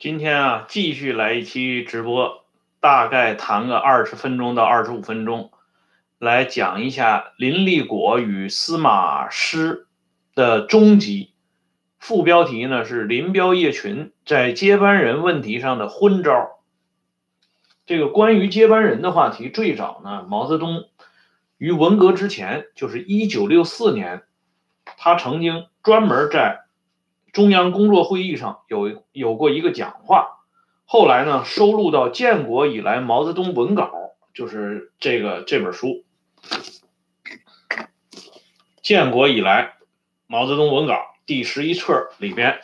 今天啊，继续来一期直播，大概谈个二十分钟到二十五分钟，来讲一下林立果与司马师的终极。副标题呢是林彪叶群在接班人问题上的昏招。这个关于接班人的话题，最早呢，毛泽东于文革之前，就是一九六四年，他曾经专门在。中央工作会议上有有过一个讲话，后来呢收录到建国以来毛泽东文稿，就是这个这本书。建国以来毛泽东文稿第十一册里边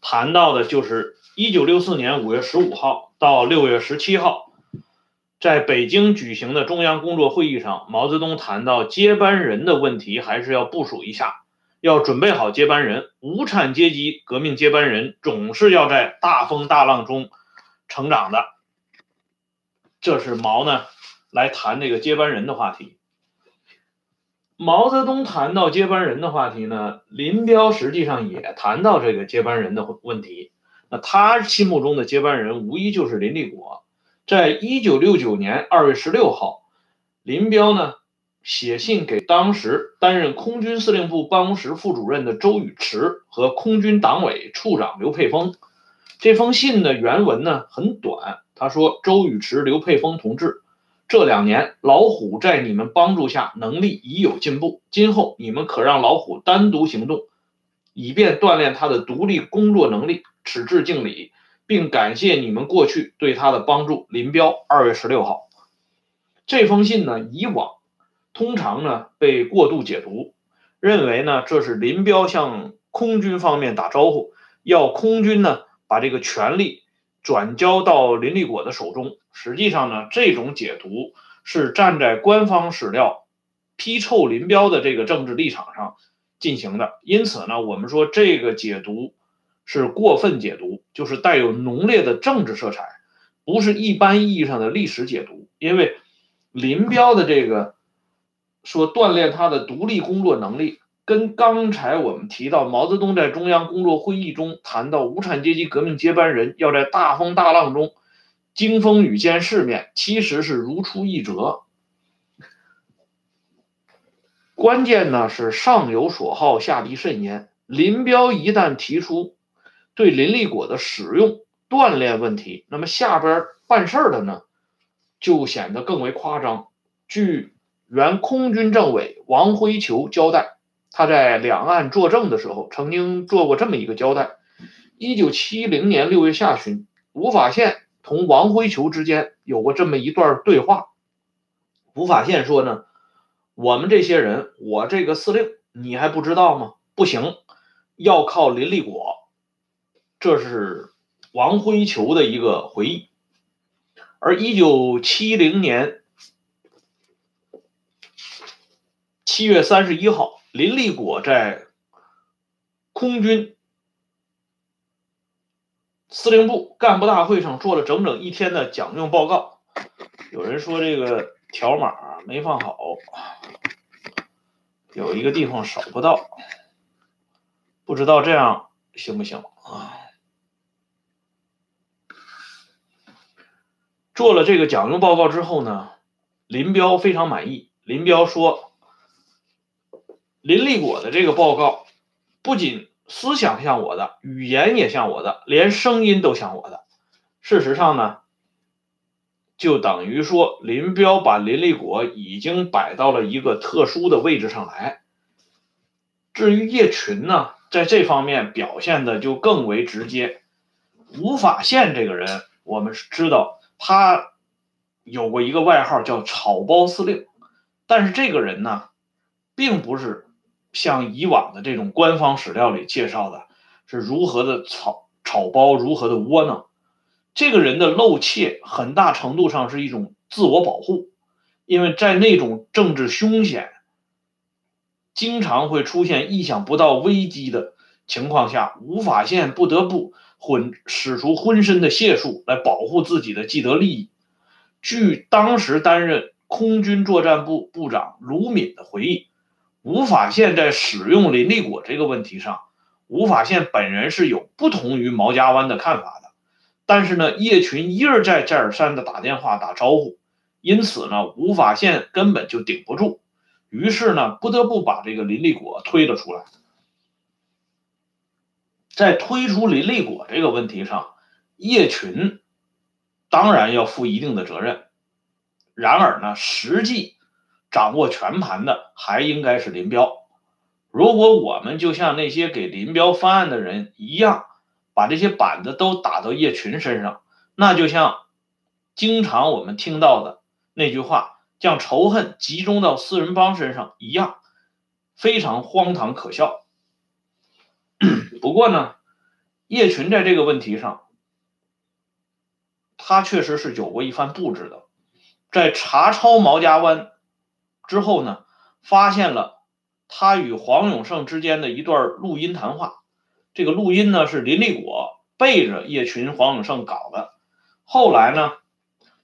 谈到的就是一九六四年五月十五号到六月十七号，在北京举行的中央工作会议上，毛泽东谈到接班人的问题，还是要部署一下。要准备好接班人，无产阶级革命接班人总是要在大风大浪中成长的。这是毛呢来谈这个接班人的话题。毛泽东谈到接班人的话题呢，林彪实际上也谈到这个接班人的问题。那他心目中的接班人无疑就是林立果。在一九六九年二月十六号，林彪呢。写信给当时担任空军司令部办公室副主任的周宇驰和空军党委处长刘佩峰。这封信的原文呢很短，他说：“周宇驰、刘佩峰同志，这两年老虎在你们帮助下能力已有进步，今后你们可让老虎单独行动，以便锻炼他的独立工作能力。此致敬礼，并感谢你们过去对他的帮助。”林彪，二月十六号。这封信呢，以往。通常呢被过度解读，认为呢这是林彪向空军方面打招呼，要空军呢把这个权力转交到林立果的手中。实际上呢这种解读是站在官方史料批臭林彪的这个政治立场上进行的。因此呢我们说这个解读是过分解读，就是带有浓烈的政治色彩，不是一般意义上的历史解读。因为林彪的这个。说锻炼他的独立工作能力，跟刚才我们提到毛泽东在中央工作会议中谈到无产阶级革命接班人要在大风大浪中经风雨见世面，其实是如出一辙。关键呢是上有所好，下必甚焉。林彪一旦提出对林立果的使用锻炼问题，那么下边办事的呢就显得更为夸张。据原空军政委王辉球交代，他在两岸作证的时候，曾经做过这么一个交代：一九七零年六月下旬，吴法宪同王辉球之间有过这么一段对话。吴法宪说呢：“我们这些人，我这个司令，你还不知道吗？不行，要靠林立果。”这是王辉球的一个回忆。而一九七零年。七月三十一号，林立果在空军司令部干部大会上做了整整一天的讲用报告。有人说这个条码没放好，有一个地方扫不到，不知道这样行不行啊？做了这个讲用报告之后呢，林彪非常满意。林彪说。林立果的这个报告，不仅思想像我的，语言也像我的，连声音都像我的。事实上呢，就等于说林彪把林立果已经摆到了一个特殊的位置上来。至于叶群呢，在这方面表现的就更为直接。吴法宪这个人，我们知道他有过一个外号叫“草包司令”，但是这个人呢，并不是。像以往的这种官方史料里介绍的，是如何的草草包，如何的窝囊。这个人的露怯，很大程度上是一种自我保护，因为在那种政治凶险、经常会出现意想不到危机的情况下，吴法宪不得不混使出浑身的解数来保护自己的既得利益。据当时担任空军作战部部长卢敏的回忆。吴法宪在使用林立果这个问题上，吴法宪本人是有不同于毛家湾的看法的。但是呢，叶群一而再再而三的打电话打招呼，因此呢，吴法宪根本就顶不住，于是呢，不得不把这个林立果推了出来。在推出林立果这个问题上，叶群当然要负一定的责任。然而呢，实际掌握全盘的还应该是林彪。如果我们就像那些给林彪翻案的人一样，把这些板子都打到叶群身上，那就像经常我们听到的那句话，将仇恨集中到四人帮身上一样，非常荒唐可笑。不过呢，叶群在这个问题上，他确实是有过一番布置的。在查抄毛家湾之后呢，发现了他与黄永胜之间的一段录音谈话。这个录音呢是林立果背着叶群、黄永胜搞的。后来呢，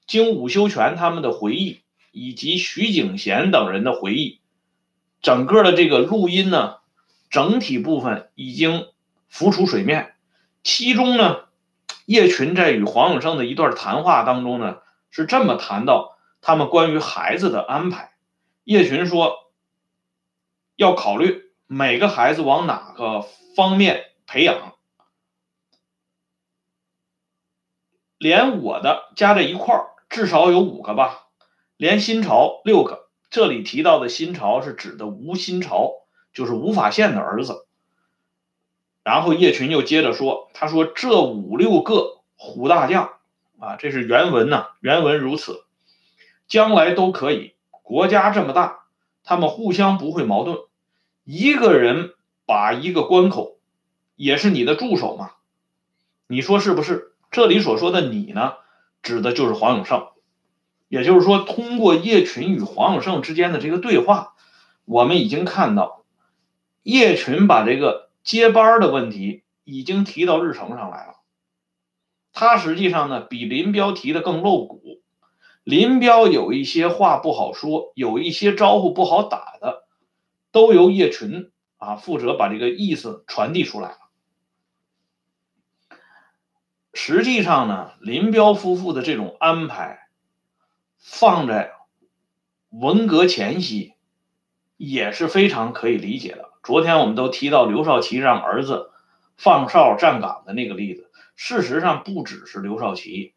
经伍修权他们的回忆以及徐景贤等人的回忆，整个的这个录音呢，整体部分已经浮出水面。其中呢，叶群在与黄永胜的一段谈话当中呢，是这么谈到。他们关于孩子的安排，叶群说要考虑每个孩子往哪个方面培养，连我的加在一块儿至少有五个吧，连新潮六个。这里提到的新潮是指的吴新潮，就是吴法宪的儿子。然后叶群又接着说，他说这五六个虎大将啊，这是原文呐，原文如此。将来都可以，国家这么大，他们互相不会矛盾。一个人把一个关口，也是你的助手嘛？你说是不是？这里所说的你呢，指的就是黄永胜。也就是说，通过叶群与黄永胜之间的这个对话，我们已经看到，叶群把这个接班的问题已经提到日程上来了。他实际上呢，比林彪提的更露骨。林彪有一些话不好说，有一些招呼不好打的，都由叶群啊负责把这个意思传递出来了。实际上呢，林彪夫妇的这种安排，放在文革前夕也是非常可以理解的。昨天我们都提到刘少奇让儿子放哨站岗的那个例子，事实上不只是刘少奇。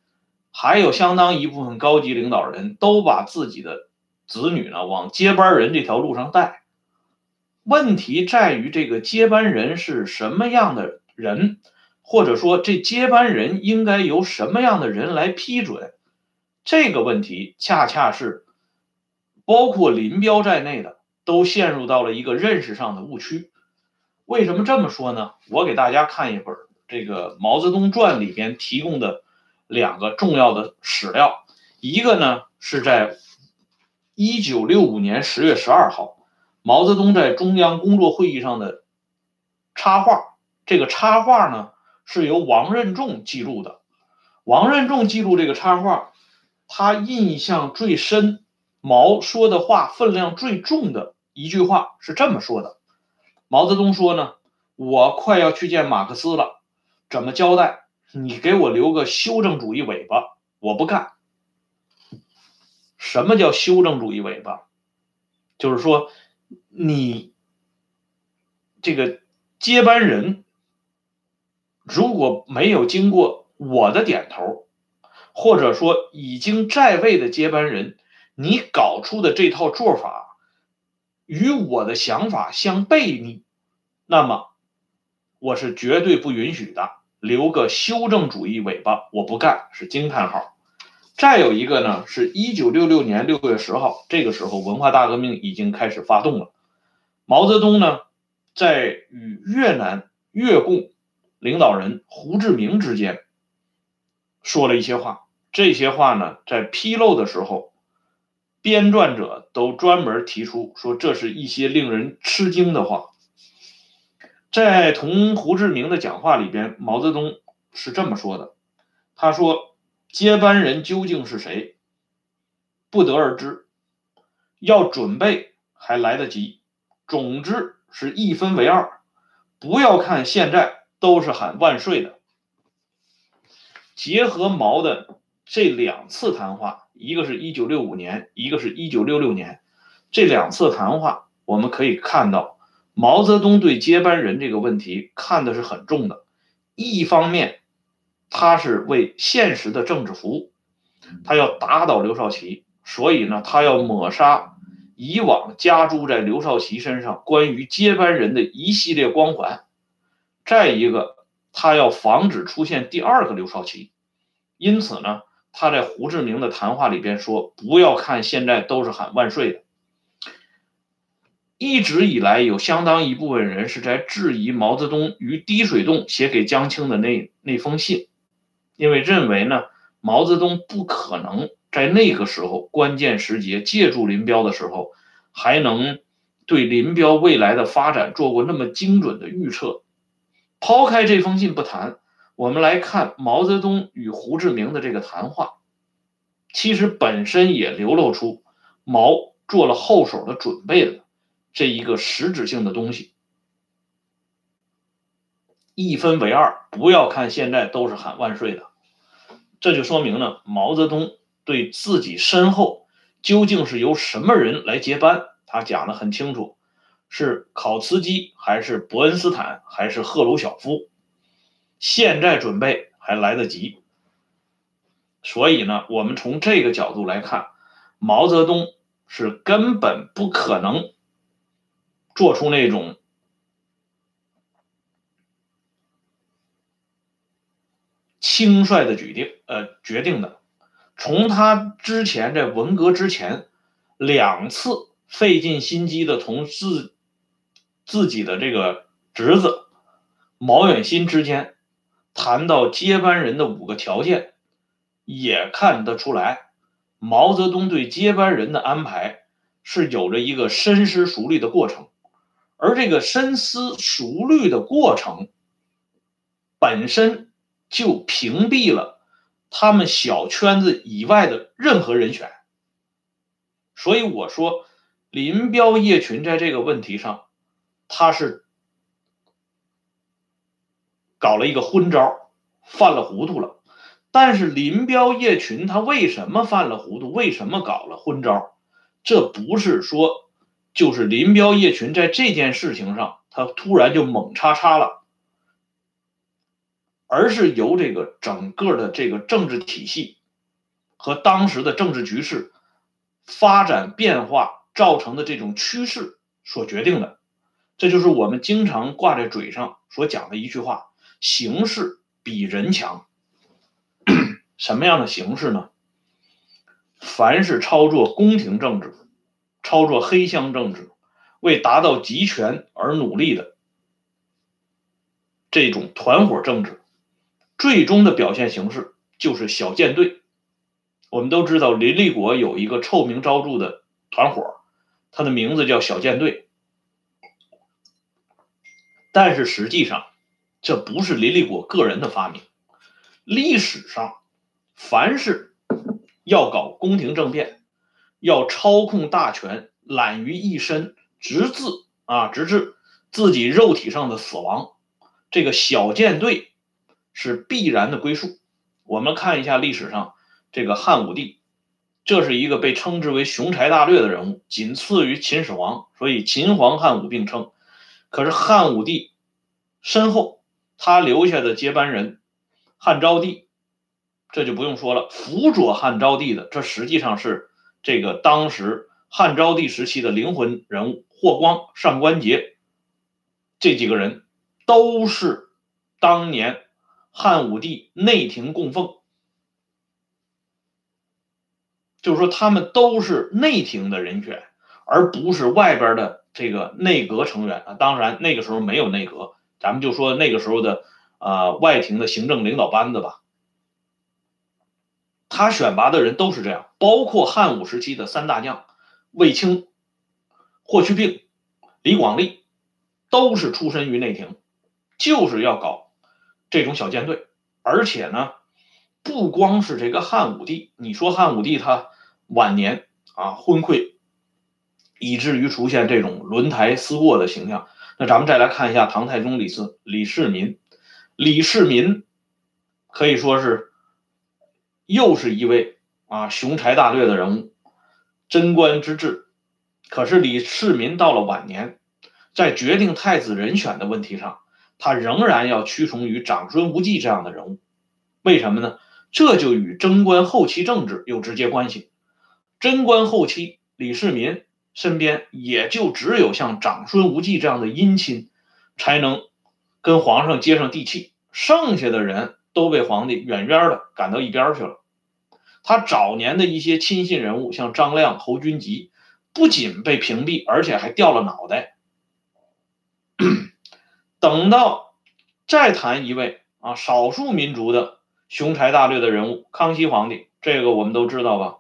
还有相当一部分高级领导人都把自己的子女呢往接班人这条路上带。问题在于这个接班人是什么样的人，或者说这接班人应该由什么样的人来批准？这个问题恰恰是包括林彪在内的都陷入到了一个认识上的误区。为什么这么说呢？我给大家看一本这个《毛泽东传》里边提供的。两个重要的史料，一个呢是在一九六五年十月十二号，毛泽东在中央工作会议上的插画。这个插画呢是由王任重记录的。王任重记录这个插画，他印象最深，毛说的话分量最重的一句话是这么说的：毛泽东说呢，我快要去见马克思了，怎么交代？你给我留个修正主义尾巴，我不干。什么叫修正主义尾巴？就是说，你这个接班人如果没有经过我的点头，或者说已经在位的接班人，你搞出的这套做法与我的想法相悖逆，那么我是绝对不允许的。留个修正主义尾巴，我不干，是惊叹号。再有一个呢，是一九六六年六月十号，这个时候文化大革命已经开始发动了。毛泽东呢，在与越南越共领导人胡志明之间说了一些话，这些话呢，在披露的时候，编撰者都专门提出说，这是一些令人吃惊的话。在同胡志明的讲话里边，毛泽东是这么说的：“他说，接班人究竟是谁，不得而知，要准备还来得及。总之是一分为二，不要看现在都是喊万岁的。结合毛的这两次谈话，一个是一九六五年，一个是一九六六年，这两次谈话，我们可以看到毛泽东对接班人这个问题看的是很重的。一方面，他是为现实的政治服务，他要打倒刘少奇，所以呢，他要抹杀以往加诸在刘少奇身上关于接班人的一系列光环。再一个，他要防止出现第二个刘少奇，因此呢，他在胡志明的谈话里边说：“不要看现在都是喊万岁的。”一直以来，有相当一部分人是在质疑毛泽东于滴水洞写给江青的那那封信，因为认为呢，毛泽东不可能在那个时候关键时节借助林彪的时候，还能对林彪未来的发展做过那么精准的预测。抛开这封信不谈，我们来看毛泽东与胡志明的这个谈话，其实本身也流露出毛做了后手的准备了。这一个实质性的东西，一分为二，不要看现在都是喊万岁的，这就说明了毛泽东对自己身后究竟是由什么人来接班，他讲的很清楚，是考茨基还是伯恩斯坦还是赫鲁晓夫，现在准备还来得及。所以呢，我们从这个角度来看，毛泽东是根本不可能。做出那种轻率的决定，呃，决定的。从他之前在文革之前两次费尽心机的从自自己的这个侄子毛远新之间谈到接班人的五个条件，也看得出来，毛泽东对接班人的安排是有着一个深思熟虑的过程。而这个深思熟虑的过程，本身就屏蔽了他们小圈子以外的任何人选。所以我说，林彪、叶群在这个问题上，他是搞了一个昏招，犯了糊涂了。但是林彪、叶群他为什么犯了糊涂？为什么搞了昏招？这不是说。就是林彪、叶群在这件事情上，他突然就猛叉叉了，而是由这个整个的这个政治体系和当时的政治局势发展变化造成的这种趋势所决定的。这就是我们经常挂在嘴上所讲的一句话：形势比人强。什么样的形势呢？凡是操作宫廷政治。操作黑箱政治，为达到集权而努力的这种团伙政治，最终的表现形式就是小舰队。我们都知道，林立果有一个臭名昭著的团伙，他的名字叫小舰队。但是实际上，这不是林立果个人的发明。历史上，凡是要搞宫廷政变，要操控大权，揽于一身，直至啊，直至自己肉体上的死亡，这个小舰队是必然的归宿。我们看一下历史上这个汉武帝，这是一个被称之为雄才大略的人物，仅次于秦始皇，所以秦皇汉武并称。可是汉武帝身后他留下的接班人汉昭帝，这就不用说了，辅佐汉昭帝的，这实际上是。这个当时汉昭帝时期的灵魂人物霍光、上官桀这几个人，都是当年汉武帝内廷供奉，就是说他们都是内廷的人选，而不是外边的这个内阁成员啊。当然那个时候没有内阁，咱们就说那个时候的啊外廷的行政领导班子吧。他选拔的人都是这样，包括汉武时期的三大将卫青、霍去病、李广利，都是出身于内廷，就是要搞这种小舰队。而且呢，不光是这个汉武帝，你说汉武帝他晚年啊昏聩，以至于出现这种轮台思过的形象。那咱们再来看一下唐太宗李世李世民，李世民可以说是。又是一位啊雄才大略的人物，贞观之治。可是李世民到了晚年，在决定太子人选的问题上，他仍然要屈从于长孙无忌这样的人物。为什么呢？这就与贞观后期政治有直接关系。贞观后期，李世民身边也就只有像长孙无忌这样的姻亲，才能跟皇上接上地气，剩下的人。都被皇帝远远的赶到一边去了。他早年的一些亲信人物，像张亮、侯君集，不仅被屏蔽，而且还掉了脑袋。等到再谈一位啊，少数民族的雄才大略的人物——康熙皇帝，这个我们都知道吧？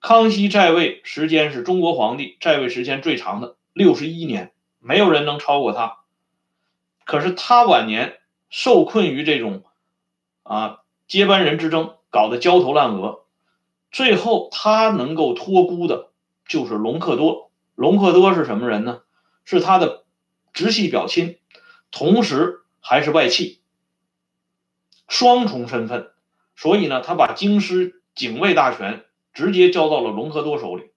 康熙在位时间是中国皇帝在位时间最长的六十一年，没有人能超过他。可是他晚年受困于这种。啊，接班人之争搞得焦头烂额，最后他能够托孤的，就是隆科多。隆科多是什么人呢？是他的直系表亲，同时还是外戚，双重身份。所以呢，他把京师警卫大权直接交到了隆科多手里。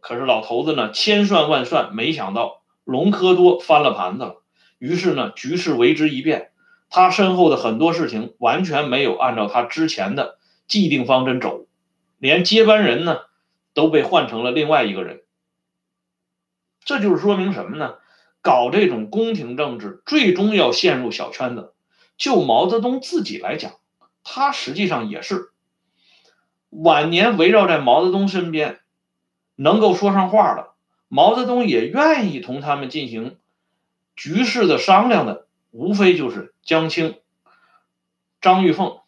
可是老头子呢，千算万算，没想到隆科多翻了盘子了。于是呢，局势为之一变。他身后的很多事情完全没有按照他之前的既定方针走，连接班人呢都被换成了另外一个人。这就是说明什么呢？搞这种宫廷政治，最终要陷入小圈子。就毛泽东自己来讲，他实际上也是晚年围绕在毛泽东身边，能够说上话的，毛泽东也愿意同他们进行局势的商量的。无非就是江青、张玉凤、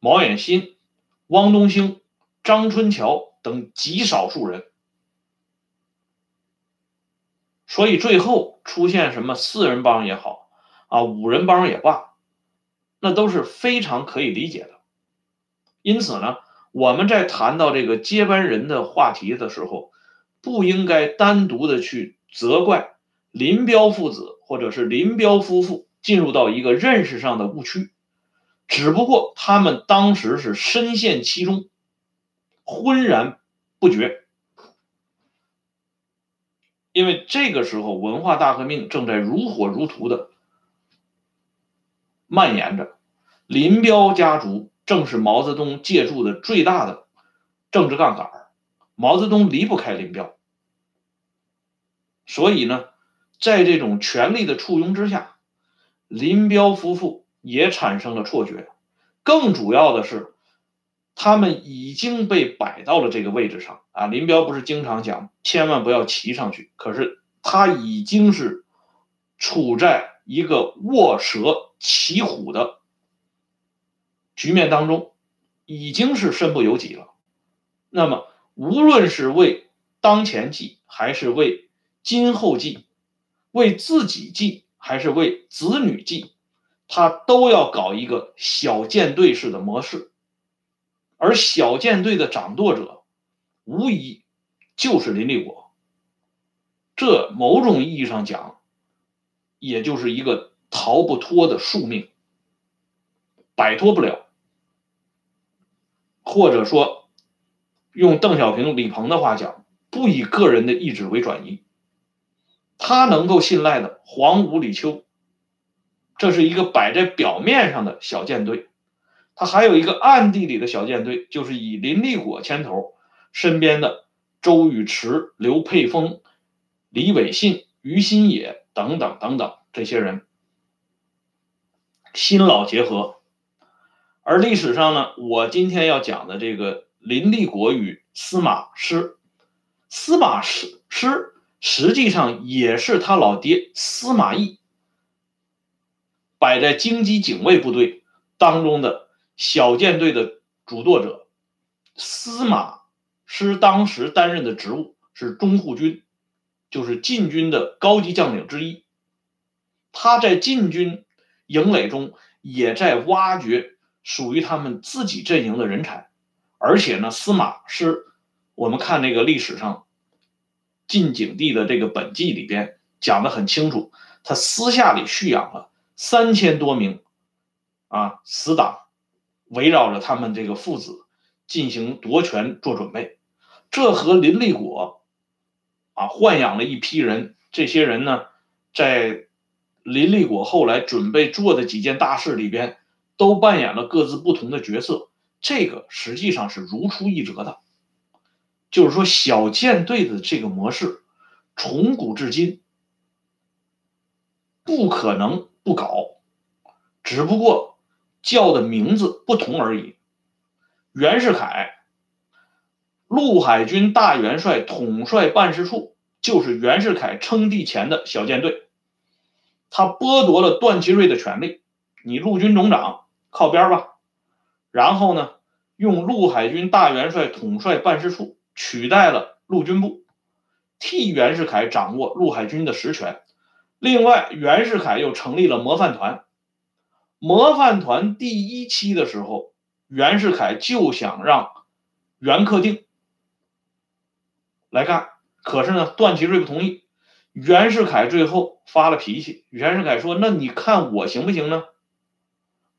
毛远新、汪东兴、张春桥等极少数人，所以最后出现什么四人帮也好啊，五人帮也罢，那都是非常可以理解的。因此呢，我们在谈到这个接班人的话题的时候，不应该单独的去责怪林彪父子。或者是林彪夫妇进入到一个认识上的误区，只不过他们当时是深陷其中，浑然不觉。因为这个时候文化大革命正在如火如荼的蔓延着，林彪家族正是毛泽东借助的最大的政治杠杆，毛泽东离不开林彪，所以呢。在这种权力的簇拥之下，林彪夫妇也产生了错觉。更主要的是，他们已经被摆到了这个位置上啊！林彪不是经常讲千万不要骑上去，可是他已经是处在一个卧蛇骑虎的局面当中，已经是身不由己了。那么，无论是为当前计，还是为今后计，为自己计还是为子女计，他都要搞一个小舰队式的模式，而小舰队的掌舵者，无疑就是林立果。这某种意义上讲，也就是一个逃不脱的宿命，摆脱不了，或者说，用邓小平、李鹏的话讲，不以个人的意志为转移。他能够信赖的黄五李秋，这是一个摆在表面上的小舰队，他还有一个暗地里的小舰队，就是以林立果牵头，身边的周宇驰、刘沛峰、李伟信、于新野等等等等这些人，新老结合。而历史上呢，我今天要讲的这个林立果与司马师，司马师师。实际上也是他老爹司马懿摆在京畿警卫部队当中的小舰队的主舵者。司马师当时担任的职务是中护军，就是禁军的高级将领之一。他在禁军营垒中也在挖掘属于他们自己阵营的人才，而且呢，司马师，我们看那个历史上。晋景帝的这个本纪里边讲的很清楚，他私下里蓄养了三千多名啊死党，围绕着他们这个父子进行夺权做准备。这和林立果啊豢养了一批人，这些人呢，在林立果后来准备做的几件大事里边，都扮演了各自不同的角色。这个实际上是如出一辙的，就是说小舰队的这个模式，从古至今不可能不搞，只不过叫的名字不同而已。袁世凯，陆海军大元帅统帅办事处，就是袁世凯称帝前的小舰队，他剥夺了段祺瑞的权利，你陆军总长靠边吧。然后呢，用陆海军大元帅统帅办事处取代了陆军部，替袁世凯掌握陆海军的实权。另外，袁世凯又成立了模范团。模范团第一期的时候，袁世凯就想让袁克定来干，可是呢，段祺瑞不同意。袁世凯最后发了脾气，袁世凯说：“那你看我行不行呢？”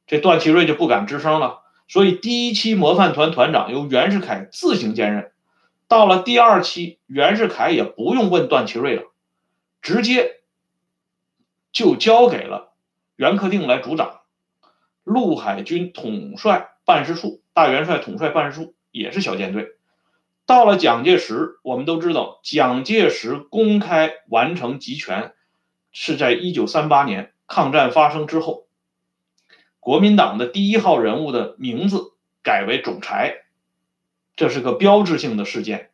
这段祺瑞就不敢吱声了。所以，第一期模范团团长由袁世凯自行兼任。到了第二期，袁世凯也不用问段祺瑞了，直接就交给了袁克定来主掌。陆海军统帅办事处大元帅统帅办事处也是小舰队。到了蒋介石，我们都知道，蒋介石公开完成集权是在一九三八年抗战发生之后。国民党的第一号人物的名字改为总裁，这是个标志性的事件。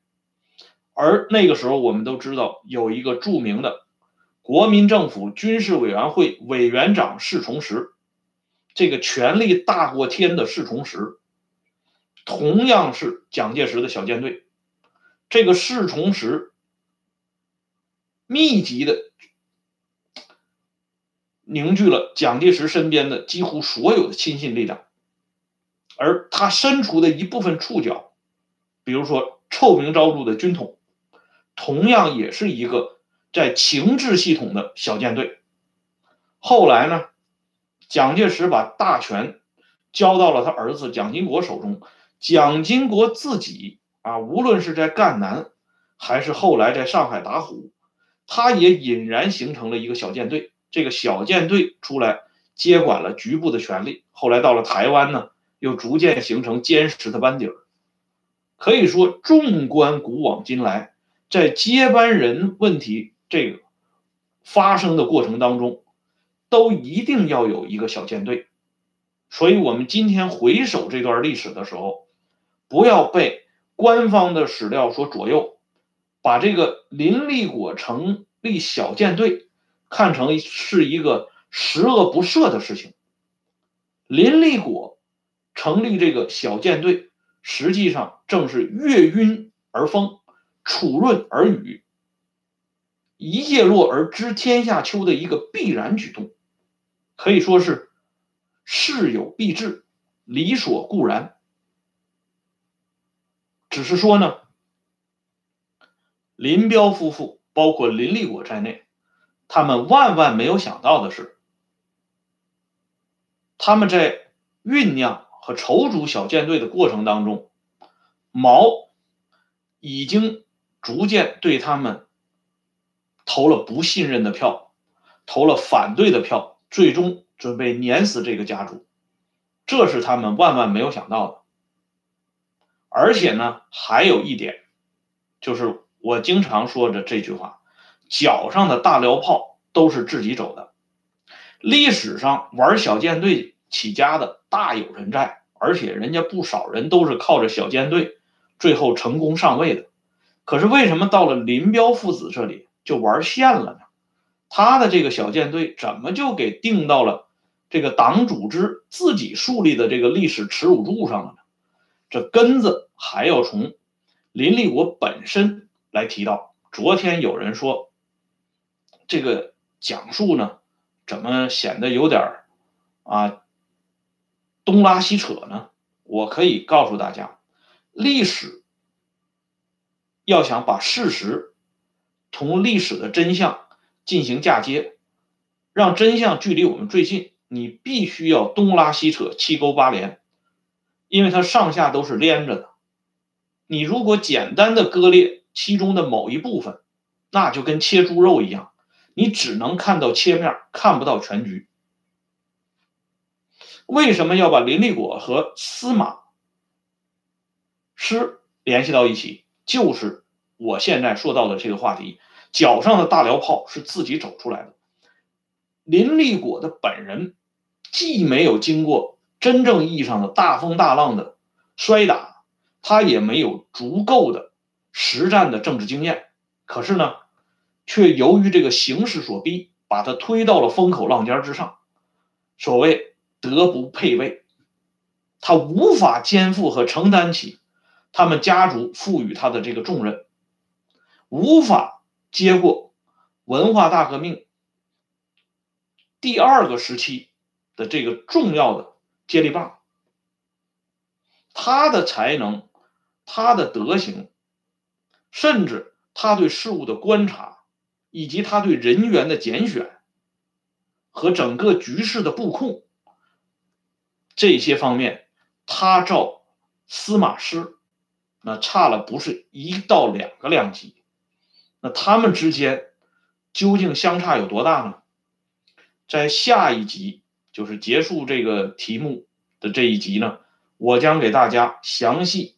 而那个时候，我们都知道有一个著名的国民政府军事委员会委员长侍从时，这个权力大过天的侍从时，同样是蒋介石的小舰队。这个侍从时密集的。凝聚了蒋介石身边的几乎所有的亲信力量，而他身处的一部分触角，比如说臭名昭著的军统，同样也是一个在情治系统的小舰队。后来呢，蒋介石把大权交到了他儿子蒋经国手中，蒋经国自己啊，无论是在赣南，还是后来在上海打虎，他也隐然形成了一个小舰队。这个小舰队出来接管了局部的权力，后来到了台湾呢，又逐渐形成坚实的班底儿。可以说，纵观古往今来，在接班人问题这个发生的过程当中，都一定要有一个小舰队。所以，我们今天回首这段历史的时候，不要被官方的史料所左右，把这个林立果成立小舰队。看成是一个十恶不赦的事情。林立果成立这个小舰队，实际上正是月晕而风，楚润而雨，一叶落而知天下秋的一个必然举动，可以说是事有必至，理所固然。只是说呢，林彪夫妇，包括林立果在内。他们万万没有想到的是，他们在酝酿和筹组小舰队的过程当中，毛已经逐渐对他们投了不信任的票，投了反对的票，最终准备碾死这个家族，这是他们万万没有想到的。而且呢，还有一点，就是我经常说的这句话。脚上的大辽炮都是自己走的。历史上玩小舰队起家的大有人在，而且人家不少人都是靠着小舰队最后成功上位的。可是为什么到了林彪父子这里就玩线了呢？他的这个小舰队怎么就给定到了这个党组织自己树立的这个历史耻辱柱上了呢？这根子还要从林立国本身来提到。昨天有人说。这个讲述呢，怎么显得有点啊东拉西扯呢？我可以告诉大家，历史要想把事实同历史的真相进行嫁接，让真相距离我们最近，你必须要东拉西扯、七勾八连。因为它上下都是连着的。你如果简单的割裂其中的某一部分，那就跟切猪肉一样，你只能看到切面，看不到全局。为什么要把林立果和司马师联系到一起？就是我现在说到的这个话题，脚上的大镣炮是自己走出来的。林立果的本人既没有经过真正意义上的大风大浪的摔打，他也没有足够的实战的政治经验，可是呢，却由于这个形势所逼，把他推到了风口浪尖之上。所谓德不配位，他无法肩负和承担起他们家族赋予他的这个重任，无法接过文化大革命。第二个时期的这个重要的接力棒，他的才能、他的德行，甚至他对事物的观察，以及他对人员的拣选和整个局势的布控，这些方面，他照司马师那差了不是一到两个量级，那他们之间究竟相差有多大呢？在下一集，就是结束这个题目的这一集呢，我将给大家详细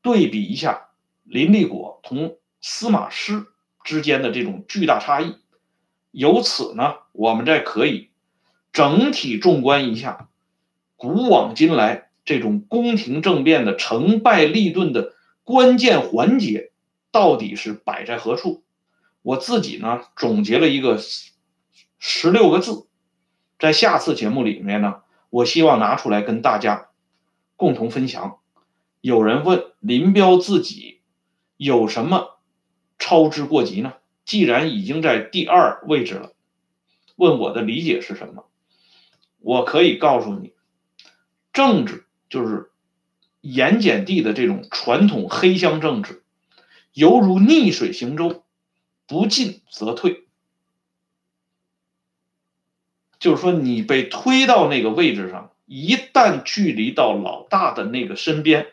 对比一下林立果同司马师之间的这种巨大差异。由此呢，我们再可以整体纵观一下古往今来这种宫廷政变的成败立顿的关键环节到底是摆在何处。我自己呢，总结了一个。十六个字，在下次节目里面呢，我希望拿出来跟大家共同分享。有人问林彪自己有什么操之过急呢？既然已经在第二位置了，问我的理解是什么？我可以告诉你，政治就是盐碱地的这种传统黑箱政治，犹如逆水行舟，不进则退。就是说，你被推到那个位置上，一旦距离到老大的那个身边，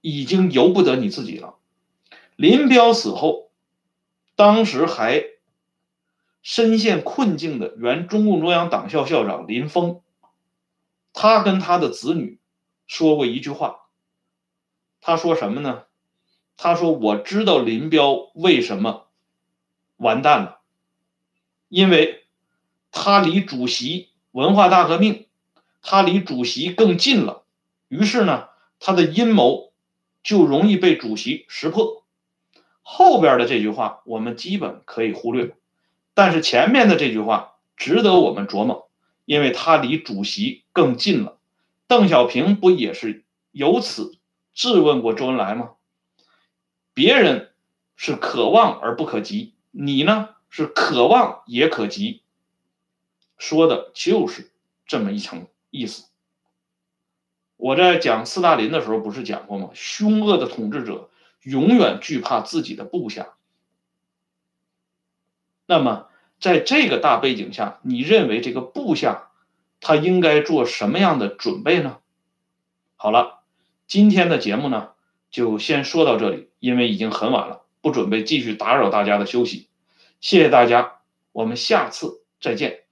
已经由不得你自己了。林彪死后，当时还深陷困境的原中共中央党校校长林峰，他跟他的子女说过一句话。他说什么呢？他说：“我知道林彪为什么完蛋了，因为。”他离主席文化大革命，他离主席更近了，于是呢，他的阴谋就容易被主席识破。后边的这句话我们基本可以忽略，但是前面的这句话值得我们琢磨，因为他离主席更近了。邓小平不也是由此质问过周恩来吗？别人是可望而不可及，你呢是可望也可及。说的就是这么一层意思。我在讲斯大林的时候不是讲过吗？凶恶的统治者永远惧怕自己的部下。那么在这个大背景下，你认为这个部下他应该做什么样的准备呢？好了，今天的节目呢就先说到这里，因为已经很晚了，不准备继续打扰大家的休息。谢谢大家，我们下次再见。